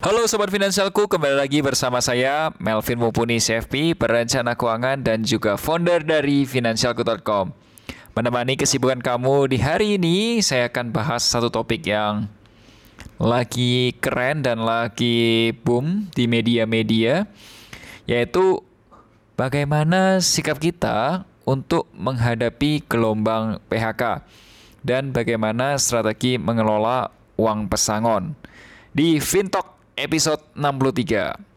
Halo Sobat Finansialku, kembali lagi bersama saya Melvin Mumpuni CFP, perencana keuangan dan juga founder dari Finansialku.com. Menemani kesibukan kamu di hari ini, saya akan bahas satu topik yang lagi keren dan lagi boom di media-media, yaitu bagaimana sikap kita untuk menghadapi gelombang PHK dan bagaimana strategi mengelola uang pesangon. Di Fintalk episode 63.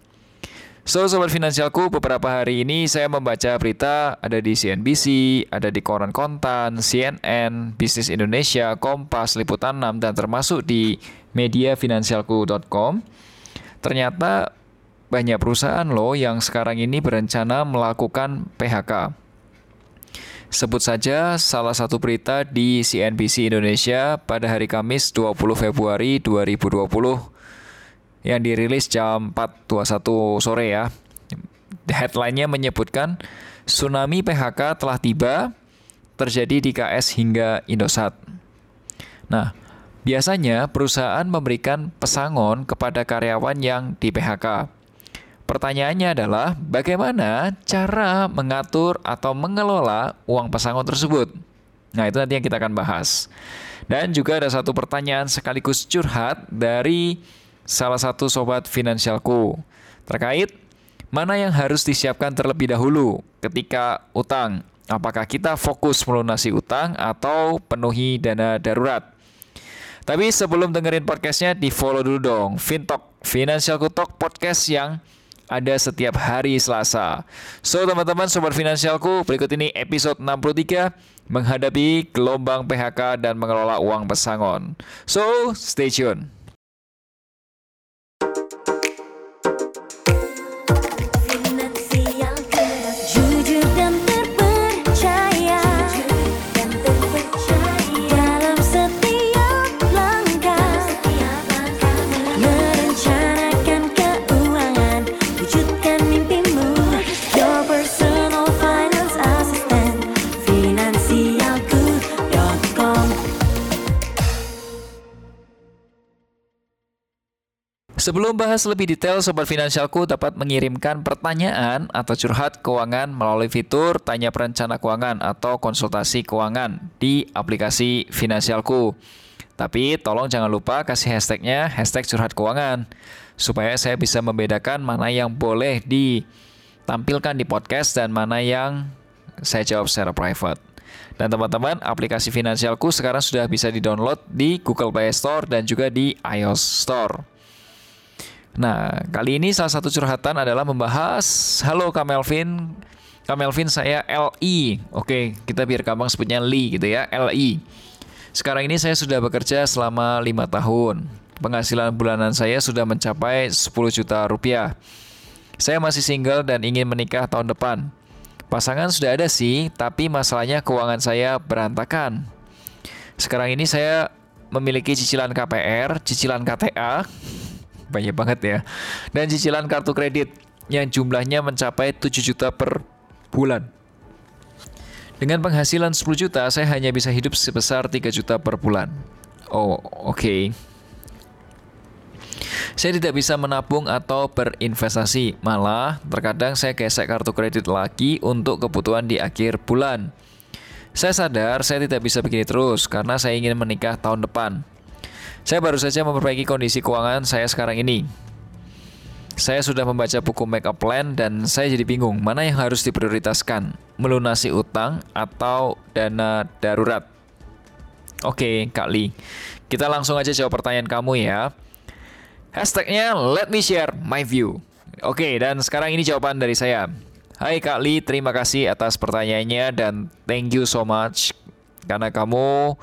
So, Sobat Finansialku, beberapa hari ini saya membaca berita ada di CNBC, ada di Koran Kontan, CNN, Bisnis Indonesia, Kompas, Liputan 6, dan termasuk di mediafinansialku.com. Ternyata banyak perusahaan loh yang sekarang ini berencana melakukan PHK. Sebut saja salah satu berita di CNBC Indonesia pada hari Kamis 20 Februari 2020 yang dirilis jam 4.21 sore ya. Headline-nya menyebutkan tsunami PHK telah tiba terjadi di KS hingga Indosat. Nah, biasanya perusahaan memberikan pesangon kepada karyawan yang di PHK. Pertanyaannya adalah bagaimana cara mengatur atau mengelola uang pesangon tersebut. Nah, itu nanti yang kita akan bahas. Dan juga ada satu pertanyaan sekaligus curhat dari salah satu sobat finansialku terkait mana yang harus disiapkan terlebih dahulu ketika utang. Apakah kita fokus melunasi utang atau penuhi dana darurat? Tapi sebelum dengerin podcastnya, di follow dulu dong. Fintalk, Financial Talk podcast yang ada setiap hari Selasa. So teman-teman sobat finansialku, berikut ini episode 63 menghadapi gelombang PHK dan mengelola uang pesangon. So stay tune. Sebelum bahas lebih detail, Sobat Finansialku dapat mengirimkan pertanyaan atau curhat keuangan melalui fitur Tanya Perencana Keuangan atau Konsultasi Keuangan di aplikasi Finansialku. Tapi tolong jangan lupa kasih hashtagnya hashtag curhat keuangan supaya saya bisa membedakan mana yang boleh ditampilkan di podcast dan mana yang saya jawab secara private. Dan teman-teman, aplikasi Finansialku sekarang sudah bisa di-download di Google Play Store dan juga di iOS Store. Nah, kali ini salah satu curhatan adalah membahas Halo Kak Melvin. Kak Melvin saya LI Oke, kita biar gampang sebutnya Li gitu ya LI Sekarang ini saya sudah bekerja selama 5 tahun. Penghasilan bulanan saya sudah mencapai 10 juta rupiah. Saya masih single dan ingin menikah tahun depan. Pasangan sudah ada sih, tapi masalahnya keuangan saya berantakan. Sekarang ini saya memiliki cicilan KPR, cicilan KTA banyak banget ya. Dan cicilan kartu kredit yang jumlahnya mencapai 7 juta per bulan. Dengan penghasilan 10 juta, saya hanya bisa hidup sebesar 3 juta per bulan. Oh, oke. Okay. Saya tidak bisa menabung atau berinvestasi, malah terkadang saya gesek kartu kredit lagi untuk kebutuhan di akhir bulan. Saya sadar saya tidak bisa begini terus karena saya ingin menikah tahun depan. Saya baru saja memperbaiki kondisi keuangan saya sekarang ini. Saya sudah membaca buku make up plan dan saya jadi bingung mana yang harus diprioritaskan, melunasi utang atau dana darurat. Oke, Kak Li. Kita langsung aja jawab pertanyaan kamu ya. Hashtagnya let me share my view. Oke, dan sekarang ini jawaban dari saya. Hai Kak Li, terima kasih atas pertanyaannya dan thank you so much karena kamu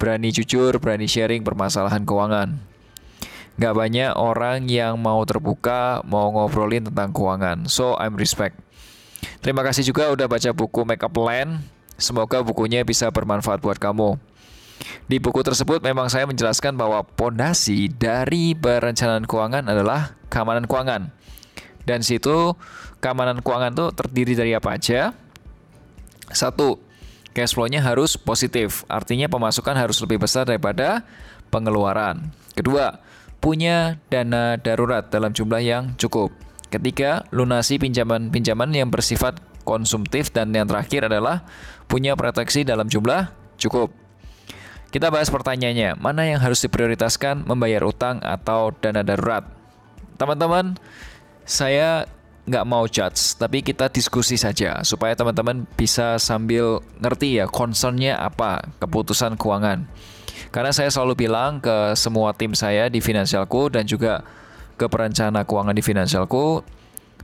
berani jujur, berani sharing permasalahan keuangan. Gak banyak orang yang mau terbuka, mau ngobrolin tentang keuangan. So, I'm respect. Terima kasih juga udah baca buku Makeup Plan. Semoga bukunya bisa bermanfaat buat kamu. Di buku tersebut memang saya menjelaskan bahwa pondasi dari perencanaan keuangan adalah keamanan keuangan. Dan situ keamanan keuangan itu terdiri dari apa aja? Satu, cash flow-nya harus positif, artinya pemasukan harus lebih besar daripada pengeluaran. Kedua, punya dana darurat dalam jumlah yang cukup. Ketiga, lunasi pinjaman-pinjaman yang bersifat konsumtif dan yang terakhir adalah punya proteksi dalam jumlah cukup. Kita bahas pertanyaannya, mana yang harus diprioritaskan membayar utang atau dana darurat? Teman-teman, saya nggak mau judge, tapi kita diskusi saja supaya teman-teman bisa sambil ngerti ya concernnya apa keputusan keuangan. Karena saya selalu bilang ke semua tim saya di Finansialku dan juga ke perencana keuangan di Finansialku,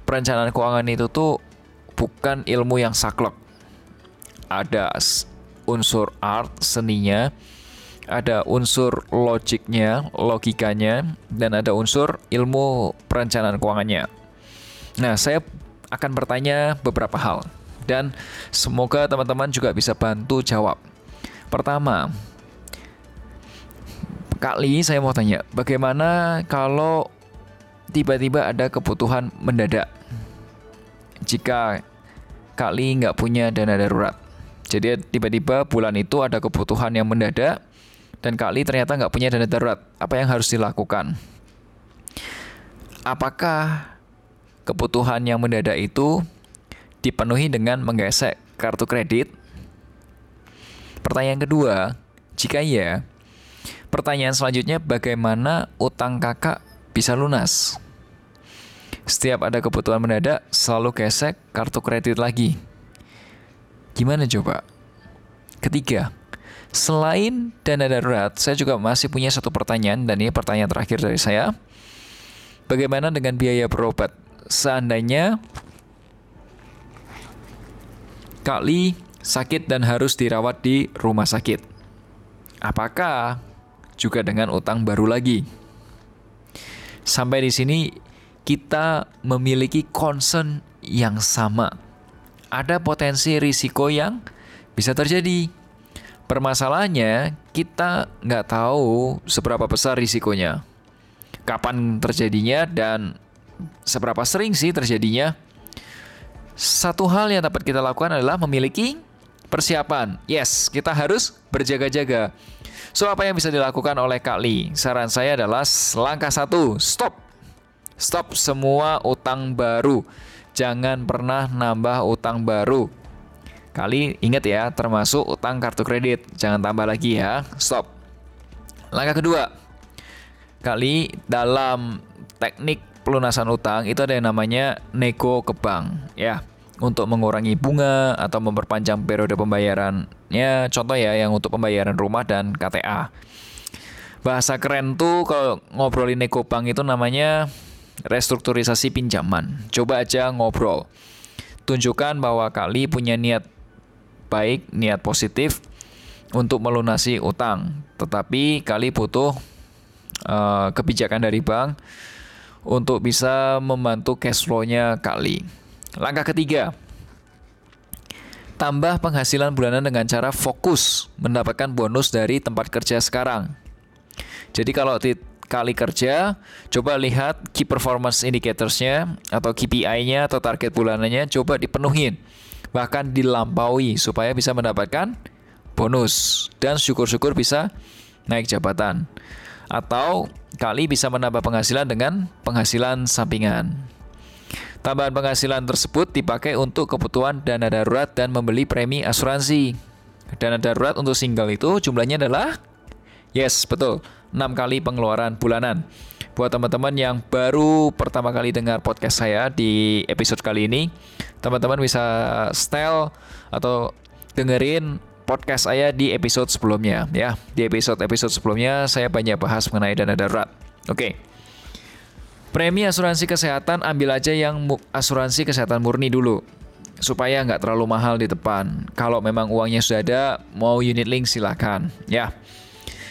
perencanaan keuangan itu tuh bukan ilmu yang saklek. Ada unsur art, seninya, ada unsur logiknya, logikanya, dan ada unsur ilmu perencanaan keuangannya. Nah, saya akan bertanya beberapa hal, dan semoga teman-teman juga bisa bantu jawab. Pertama, kali saya mau tanya, bagaimana kalau tiba-tiba ada kebutuhan mendadak? jika Kali nggak punya dana darurat. Jadi tiba-tiba bulan itu ada kebutuhan yang mendadak dan Kali ternyata nggak punya dana darurat. Apa yang harus dilakukan? Apakah kebutuhan yang mendadak itu dipenuhi dengan menggesek kartu kredit? Pertanyaan kedua, jika iya, pertanyaan selanjutnya bagaimana utang kakak bisa lunas? Setiap ada kebutuhan mendadak, selalu gesek kartu kredit lagi. Gimana coba? Ketiga, selain dana darurat, saya juga masih punya satu pertanyaan, dan ini pertanyaan terakhir dari saya. Bagaimana dengan biaya berobat? Seandainya Kali sakit dan harus dirawat di rumah sakit. Apakah juga dengan utang baru lagi? Sampai di sini kita memiliki concern yang sama. Ada potensi risiko yang bisa terjadi. Permasalahannya, kita nggak tahu seberapa besar risikonya, kapan terjadinya, dan seberapa sering sih terjadinya. Satu hal yang dapat kita lakukan adalah memiliki persiapan. Yes, kita harus berjaga-jaga. So, apa yang bisa dilakukan oleh Kak Lee? Saran saya adalah langkah satu, stop Stop semua utang baru. Jangan pernah nambah utang baru. Kali ingat ya, termasuk utang kartu kredit. Jangan tambah lagi ya. Stop. Langkah kedua. Kali dalam teknik pelunasan utang itu ada yang namanya nego ke bank ya untuk mengurangi bunga atau memperpanjang periode pembayarannya contoh ya yang untuk pembayaran rumah dan KTA bahasa keren tuh kalau ngobrolin nego bank itu namanya restrukturisasi pinjaman. Coba aja ngobrol. Tunjukkan bahwa Kali punya niat baik, niat positif untuk melunasi utang. Tetapi Kali butuh uh, kebijakan dari bank untuk bisa membantu cash flow-nya Kali. Langkah ketiga, tambah penghasilan bulanan dengan cara fokus mendapatkan bonus dari tempat kerja sekarang. Jadi kalau kali kerja, coba lihat key performance indicatorsnya atau KPI-nya atau target bulanannya, coba dipenuhin. Bahkan dilampaui supaya bisa mendapatkan bonus. Dan syukur-syukur bisa naik jabatan. Atau kali bisa menambah penghasilan dengan penghasilan sampingan. Tambahan penghasilan tersebut dipakai untuk kebutuhan dana darurat dan membeli premi asuransi. Dana darurat untuk single itu jumlahnya adalah Yes, betul. 6 kali pengeluaran bulanan. Buat teman-teman yang baru pertama kali dengar podcast saya di episode kali ini, teman-teman bisa style atau dengerin podcast saya di episode sebelumnya ya. Di episode-episode sebelumnya saya banyak bahas mengenai dana darurat. Oke. Premi asuransi kesehatan ambil aja yang asuransi kesehatan murni dulu supaya nggak terlalu mahal di depan. Kalau memang uangnya sudah ada, mau unit link silahkan ya.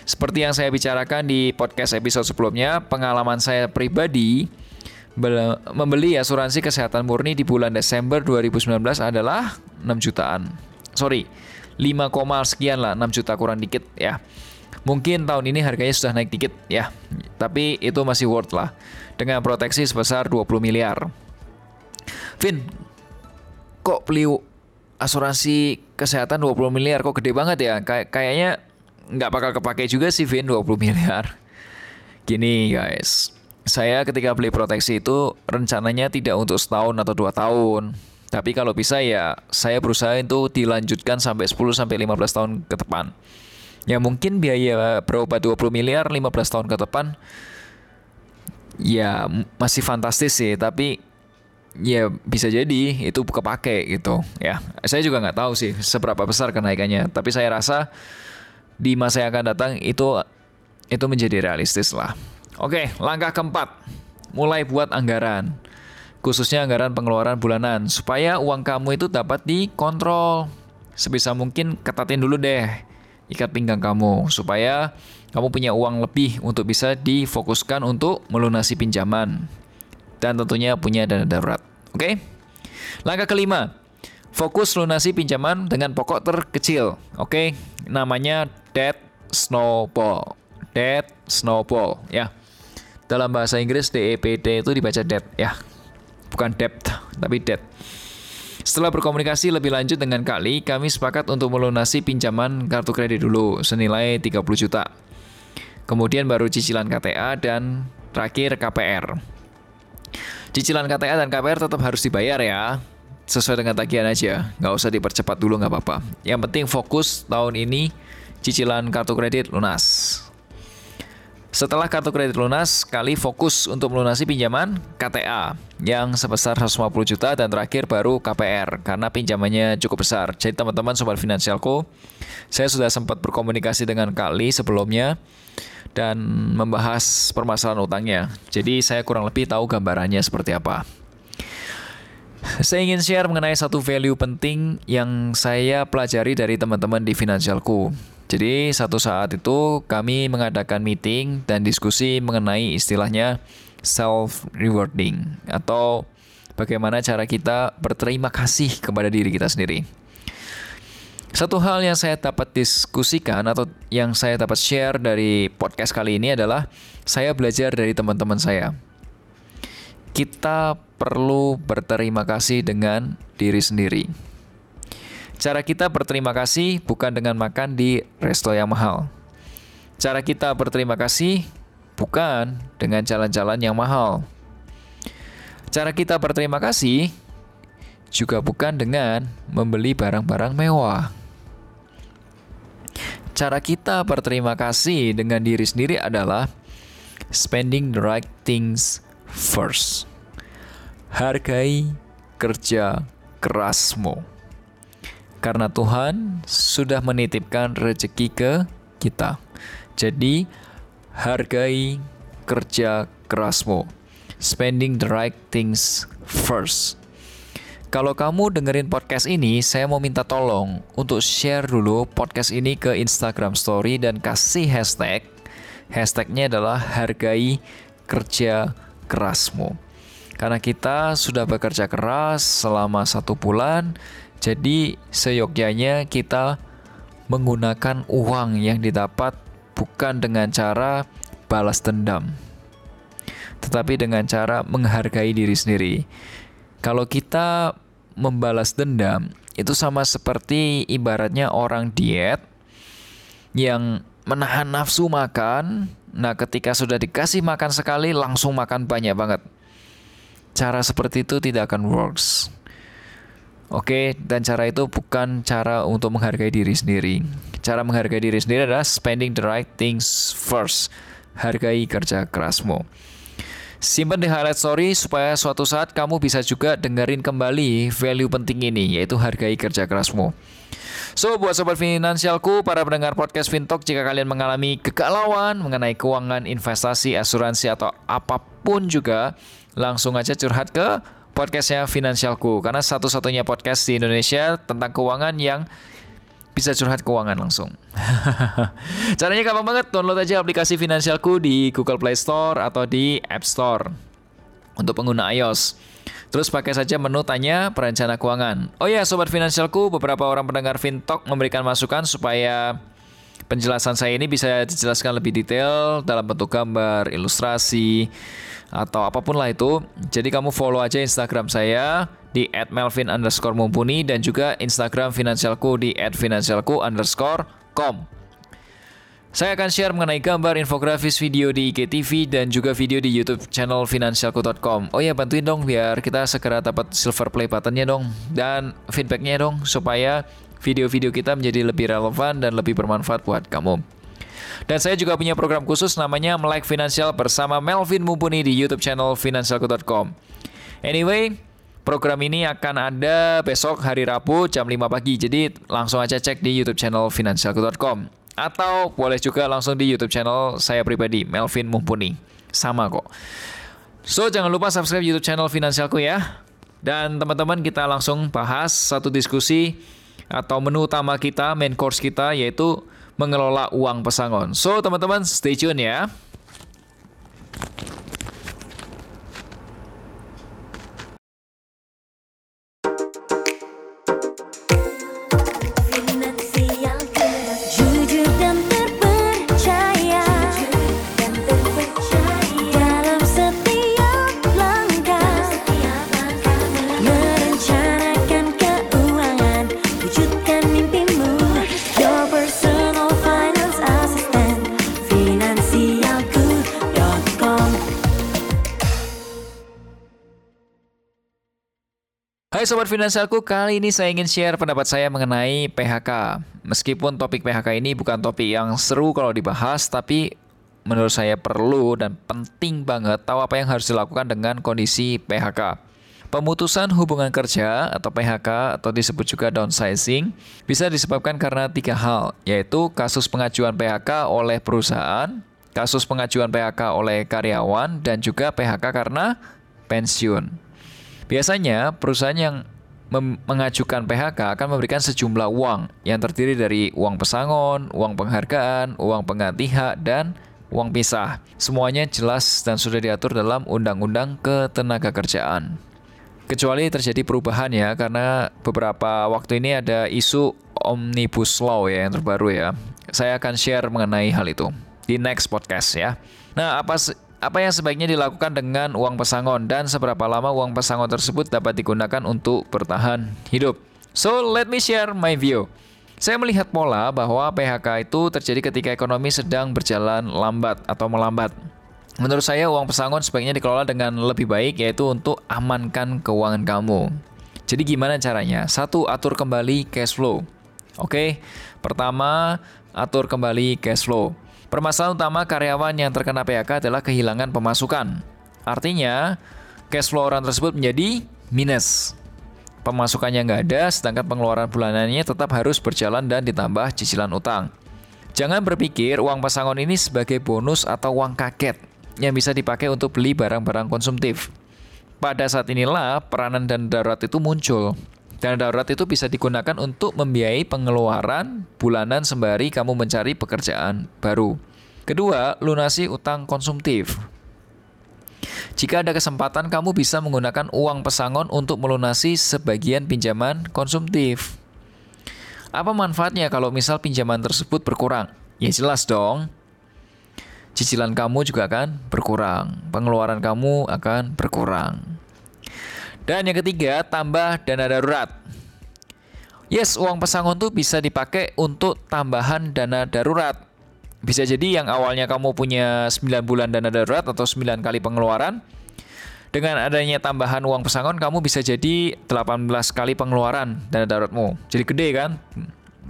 Seperti yang saya bicarakan di podcast episode sebelumnya, pengalaman saya pribadi membeli asuransi kesehatan murni di bulan Desember 2019 adalah 6 jutaan. Sorry, 5, sekian lah 6 juta kurang dikit ya. Mungkin tahun ini harganya sudah naik dikit ya. Tapi itu masih worth lah. Dengan proteksi sebesar 20 miliar. Vin kok beli asuransi kesehatan 20 miliar kok gede banget ya? Kay kayaknya nggak bakal kepake juga sih Vin 20 miliar. Gini guys. Saya ketika beli proteksi itu rencananya tidak untuk setahun atau dua tahun. Tapi kalau bisa ya saya berusaha itu dilanjutkan sampai 10 sampai 15 tahun ke depan. Ya mungkin biaya berobat 20 miliar 15 tahun ke depan ya masih fantastis sih, tapi ya bisa jadi itu kepake gitu ya. Saya juga nggak tahu sih seberapa besar kenaikannya, tapi saya rasa di masa yang akan datang itu itu menjadi realistis lah. Oke, langkah keempat, mulai buat anggaran. Khususnya anggaran pengeluaran bulanan, supaya uang kamu itu dapat dikontrol. Sebisa mungkin ketatin dulu deh ikat pinggang kamu, supaya kamu punya uang lebih untuk bisa difokuskan untuk melunasi pinjaman. Dan tentunya punya dana darurat. Oke? Langkah kelima, fokus lunasi pinjaman dengan pokok terkecil. Oke, namanya debt snowball. Debt snowball, ya. Dalam bahasa Inggris DEPT itu dibaca debt ya. Bukan debt, tapi debt. Setelah berkomunikasi lebih lanjut dengan Kali, kami sepakat untuk melunasi pinjaman kartu kredit dulu senilai 30 juta. Kemudian baru cicilan KTA dan terakhir KPR. Cicilan KTA dan KPR tetap harus dibayar ya. Sesuai dengan tagihan aja, nggak usah dipercepat dulu nggak apa-apa. Yang penting fokus tahun ini cicilan kartu kredit lunas. Setelah kartu kredit lunas, kali fokus untuk melunasi pinjaman KTA yang sebesar 150 juta dan terakhir baru KPR karena pinjamannya cukup besar. Jadi teman-teman sobat finansialku, saya sudah sempat berkomunikasi dengan Kali sebelumnya dan membahas permasalahan utangnya. Jadi saya kurang lebih tahu gambarannya seperti apa. Saya ingin share mengenai satu value penting yang saya pelajari dari teman-teman di Finansialku. Jadi satu saat itu kami mengadakan meeting dan diskusi mengenai istilahnya self rewarding atau bagaimana cara kita berterima kasih kepada diri kita sendiri. Satu hal yang saya dapat diskusikan atau yang saya dapat share dari podcast kali ini adalah saya belajar dari teman-teman saya. Kita perlu berterima kasih dengan diri sendiri. Cara kita berterima kasih bukan dengan makan di resto yang mahal. Cara kita berterima kasih bukan dengan jalan-jalan yang mahal. Cara kita berterima kasih juga bukan dengan membeli barang-barang mewah. Cara kita berterima kasih dengan diri sendiri adalah spending the right things first. Hargai kerja kerasmu karena Tuhan sudah menitipkan rezeki ke kita. Jadi, hargai kerja kerasmu. Spending the right things first. Kalau kamu dengerin podcast ini, saya mau minta tolong untuk share dulu podcast ini ke Instagram Story dan kasih hashtag. Hashtagnya adalah hargai kerja kerasmu. Karena kita sudah bekerja keras selama satu bulan, jadi seyogyanya kita menggunakan uang yang didapat bukan dengan cara balas dendam, tetapi dengan cara menghargai diri sendiri. Kalau kita membalas dendam, itu sama seperti ibaratnya orang diet yang menahan nafsu makan. Nah, ketika sudah dikasih makan sekali, langsung makan banyak banget. Cara seperti itu tidak akan works. Oke, dan cara itu bukan cara untuk menghargai diri sendiri. Cara menghargai diri sendiri adalah spending the right things first. Hargai kerja kerasmu. Simpan di highlight story supaya suatu saat kamu bisa juga dengerin kembali value penting ini, yaitu hargai kerja kerasmu. So, buat sobat finansialku, para pendengar podcast Fintalk, jika kalian mengalami kegalauan mengenai keuangan, investasi, asuransi, atau apa pun juga, langsung aja curhat ke podcastnya Finansialku karena satu-satunya podcast di Indonesia tentang keuangan yang bisa curhat keuangan langsung. Caranya gampang banget, download aja aplikasi Finansialku di Google Play Store atau di App Store untuk pengguna iOS. Terus pakai saja menu tanya perencana keuangan. Oh ya, sobat finansialku, beberapa orang pendengar Fintalk memberikan masukan supaya penjelasan saya ini bisa dijelaskan lebih detail dalam bentuk gambar, ilustrasi, atau apa pun lah itu. Jadi kamu follow aja Instagram saya di @melvin underscore mumpuni dan juga Instagram finansialku di @finansialku underscore com. Saya akan share mengenai gambar infografis video di IGTV dan juga video di YouTube channel finansialku.com. Oh ya, bantuin dong biar kita segera dapat silver play buttonnya dong dan feedbacknya dong supaya video-video kita menjadi lebih relevan dan lebih bermanfaat buat kamu. Dan saya juga punya program khusus namanya Melek Finansial bersama Melvin Mumpuni di YouTube channel finansialku.com. Anyway, program ini akan ada besok hari Rabu jam 5 pagi. Jadi langsung aja cek di YouTube channel finansialku.com. Atau boleh juga langsung di YouTube channel saya pribadi, Melvin Mumpuni. Sama kok. So, jangan lupa subscribe YouTube channel Finansialku ya. Dan teman-teman kita langsung bahas satu diskusi atau menu utama kita, main course kita yaitu mengelola uang pesangon. So, teman-teman stay tune ya. Hai Sobat Finansialku, kali ini saya ingin share pendapat saya mengenai PHK. Meskipun topik PHK ini bukan topik yang seru kalau dibahas, tapi menurut saya perlu dan penting banget tahu apa yang harus dilakukan dengan kondisi PHK. Pemutusan hubungan kerja atau PHK atau disebut juga downsizing bisa disebabkan karena tiga hal, yaitu kasus pengajuan PHK oleh perusahaan, kasus pengajuan PHK oleh karyawan, dan juga PHK karena pensiun. Biasanya perusahaan yang mengajukan PHK akan memberikan sejumlah uang yang terdiri dari uang pesangon, uang penghargaan, uang pengganti hak, dan uang pisah. Semuanya jelas dan sudah diatur dalam Undang-Undang Ketenagakerjaan. Kecuali terjadi perubahan ya, karena beberapa waktu ini ada isu Omnibus Law ya yang terbaru ya. Saya akan share mengenai hal itu di next podcast ya. Nah, apa apa yang sebaiknya dilakukan dengan uang pesangon dan seberapa lama uang pesangon tersebut dapat digunakan untuk bertahan hidup. So, let me share my view. Saya melihat pola bahwa PHK itu terjadi ketika ekonomi sedang berjalan lambat atau melambat. Menurut saya uang pesangon sebaiknya dikelola dengan lebih baik yaitu untuk amankan keuangan kamu. Jadi gimana caranya? Satu, atur kembali cash flow. Oke, pertama atur kembali cash flow. Permasalahan utama karyawan yang terkena PHK adalah kehilangan pemasukan. Artinya, cash flow orang tersebut menjadi minus. Pemasukannya nggak ada, sedangkan pengeluaran bulanannya tetap harus berjalan dan ditambah cicilan utang. Jangan berpikir uang pesangon ini sebagai bonus atau uang kaget yang bisa dipakai untuk beli barang-barang konsumtif. Pada saat inilah peranan dan darurat itu muncul. Dana darurat itu bisa digunakan untuk membiayai pengeluaran bulanan sembari kamu mencari pekerjaan baru. Kedua, lunasi utang konsumtif. Jika ada kesempatan, kamu bisa menggunakan uang pesangon untuk melunasi sebagian pinjaman konsumtif. Apa manfaatnya kalau misal pinjaman tersebut berkurang? Ya jelas dong. Cicilan kamu juga akan berkurang, pengeluaran kamu akan berkurang. Dan yang ketiga, tambah dana darurat. Yes, uang pesangon tuh bisa dipakai untuk tambahan dana darurat. Bisa jadi yang awalnya kamu punya 9 bulan dana darurat atau 9 kali pengeluaran, dengan adanya tambahan uang pesangon kamu bisa jadi 18 kali pengeluaran dana daruratmu. Jadi gede kan?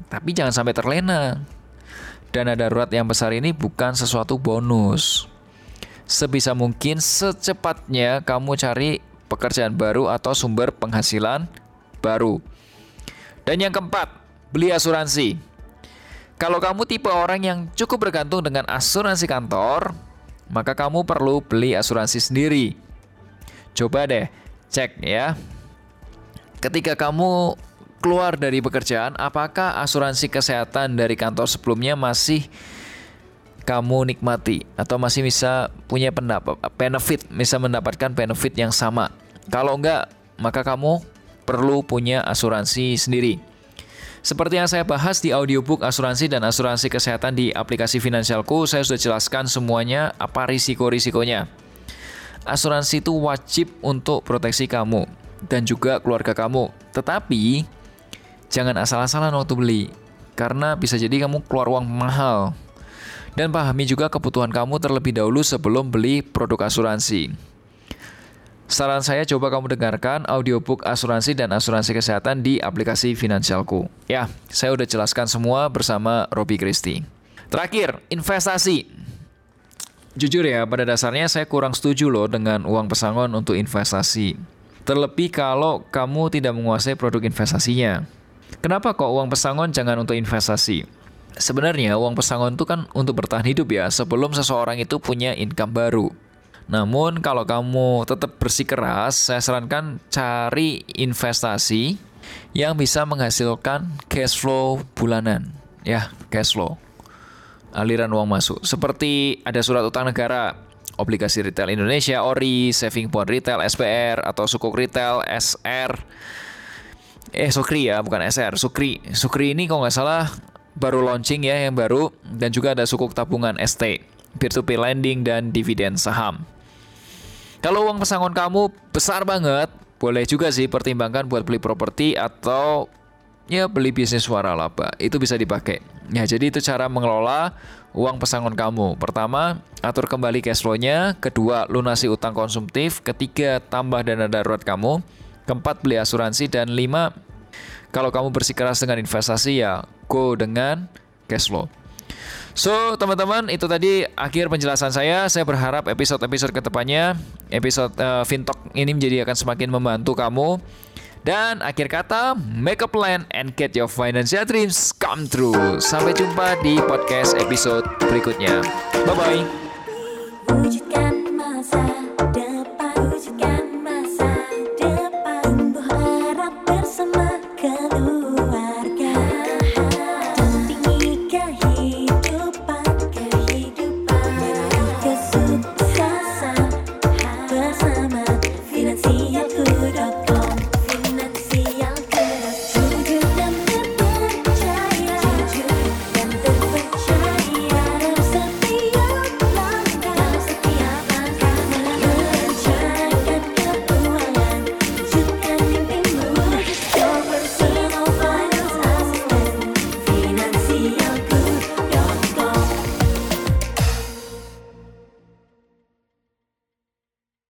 Tapi jangan sampai terlena. Dana darurat yang besar ini bukan sesuatu bonus. Sebisa mungkin secepatnya kamu cari pekerjaan baru atau sumber penghasilan baru. Dan yang keempat, beli asuransi. Kalau kamu tipe orang yang cukup bergantung dengan asuransi kantor, maka kamu perlu beli asuransi sendiri. Coba deh cek ya. Ketika kamu keluar dari pekerjaan, apakah asuransi kesehatan dari kantor sebelumnya masih kamu nikmati atau masih bisa punya pendapat benefit bisa mendapatkan benefit yang sama Kalau enggak, maka kamu perlu punya asuransi sendiri. Seperti yang saya bahas di audiobook asuransi dan asuransi kesehatan di aplikasi Finansialku, saya sudah jelaskan semuanya apa risiko-risikonya. Asuransi itu wajib untuk proteksi kamu dan juga keluarga kamu. Tetapi jangan asal-asalan waktu beli karena bisa jadi kamu keluar uang mahal. Dan pahami juga kebutuhan kamu terlebih dahulu sebelum beli produk asuransi. Saran saya coba kamu dengarkan audiobook asuransi dan asuransi kesehatan di aplikasi Finansialku. Ya, saya udah jelaskan semua bersama Robi Kristi. Terakhir, investasi. Jujur ya, pada dasarnya saya kurang setuju loh dengan uang pesangon untuk investasi. Terlebih kalau kamu tidak menguasai produk investasinya. Kenapa kok uang pesangon jangan untuk investasi? Sebenarnya uang pesangon itu kan untuk bertahan hidup ya sebelum seseorang itu punya income baru. Namun kalau kamu tetap bersikeras, saya sarankan cari investasi yang bisa menghasilkan cash flow bulanan, ya, cash flow. Aliran uang masuk. Seperti ada surat utang negara, obligasi retail Indonesia, ORI, saving bond retail, SPR, atau sukuk retail, SR. Eh, Sukri ya, bukan SR. Sukri. Sukri ini kalau nggak salah baru launching ya, yang baru. Dan juga ada sukuk tabungan ST, peer-to-peer lending, dan dividen saham. Kalau uang pesangon kamu besar banget, boleh juga sih pertimbangkan buat beli properti atau ya beli bisnis suara laba. Itu bisa dipakai. Ya, jadi itu cara mengelola uang pesangon kamu. Pertama, atur kembali cash flow-nya. Kedua, lunasi utang konsumtif. Ketiga, tambah dana darurat kamu. Keempat, beli asuransi. Dan lima, kalau kamu bersikeras dengan investasi ya go dengan cash flow. So, teman-teman, itu tadi akhir penjelasan saya. Saya berharap episode-episode ke depannya, episode uh, Fintalk ini menjadi akan semakin membantu kamu. Dan akhir kata, make a plan and get your financial dreams come true. Sampai jumpa di podcast episode berikutnya. Bye-bye.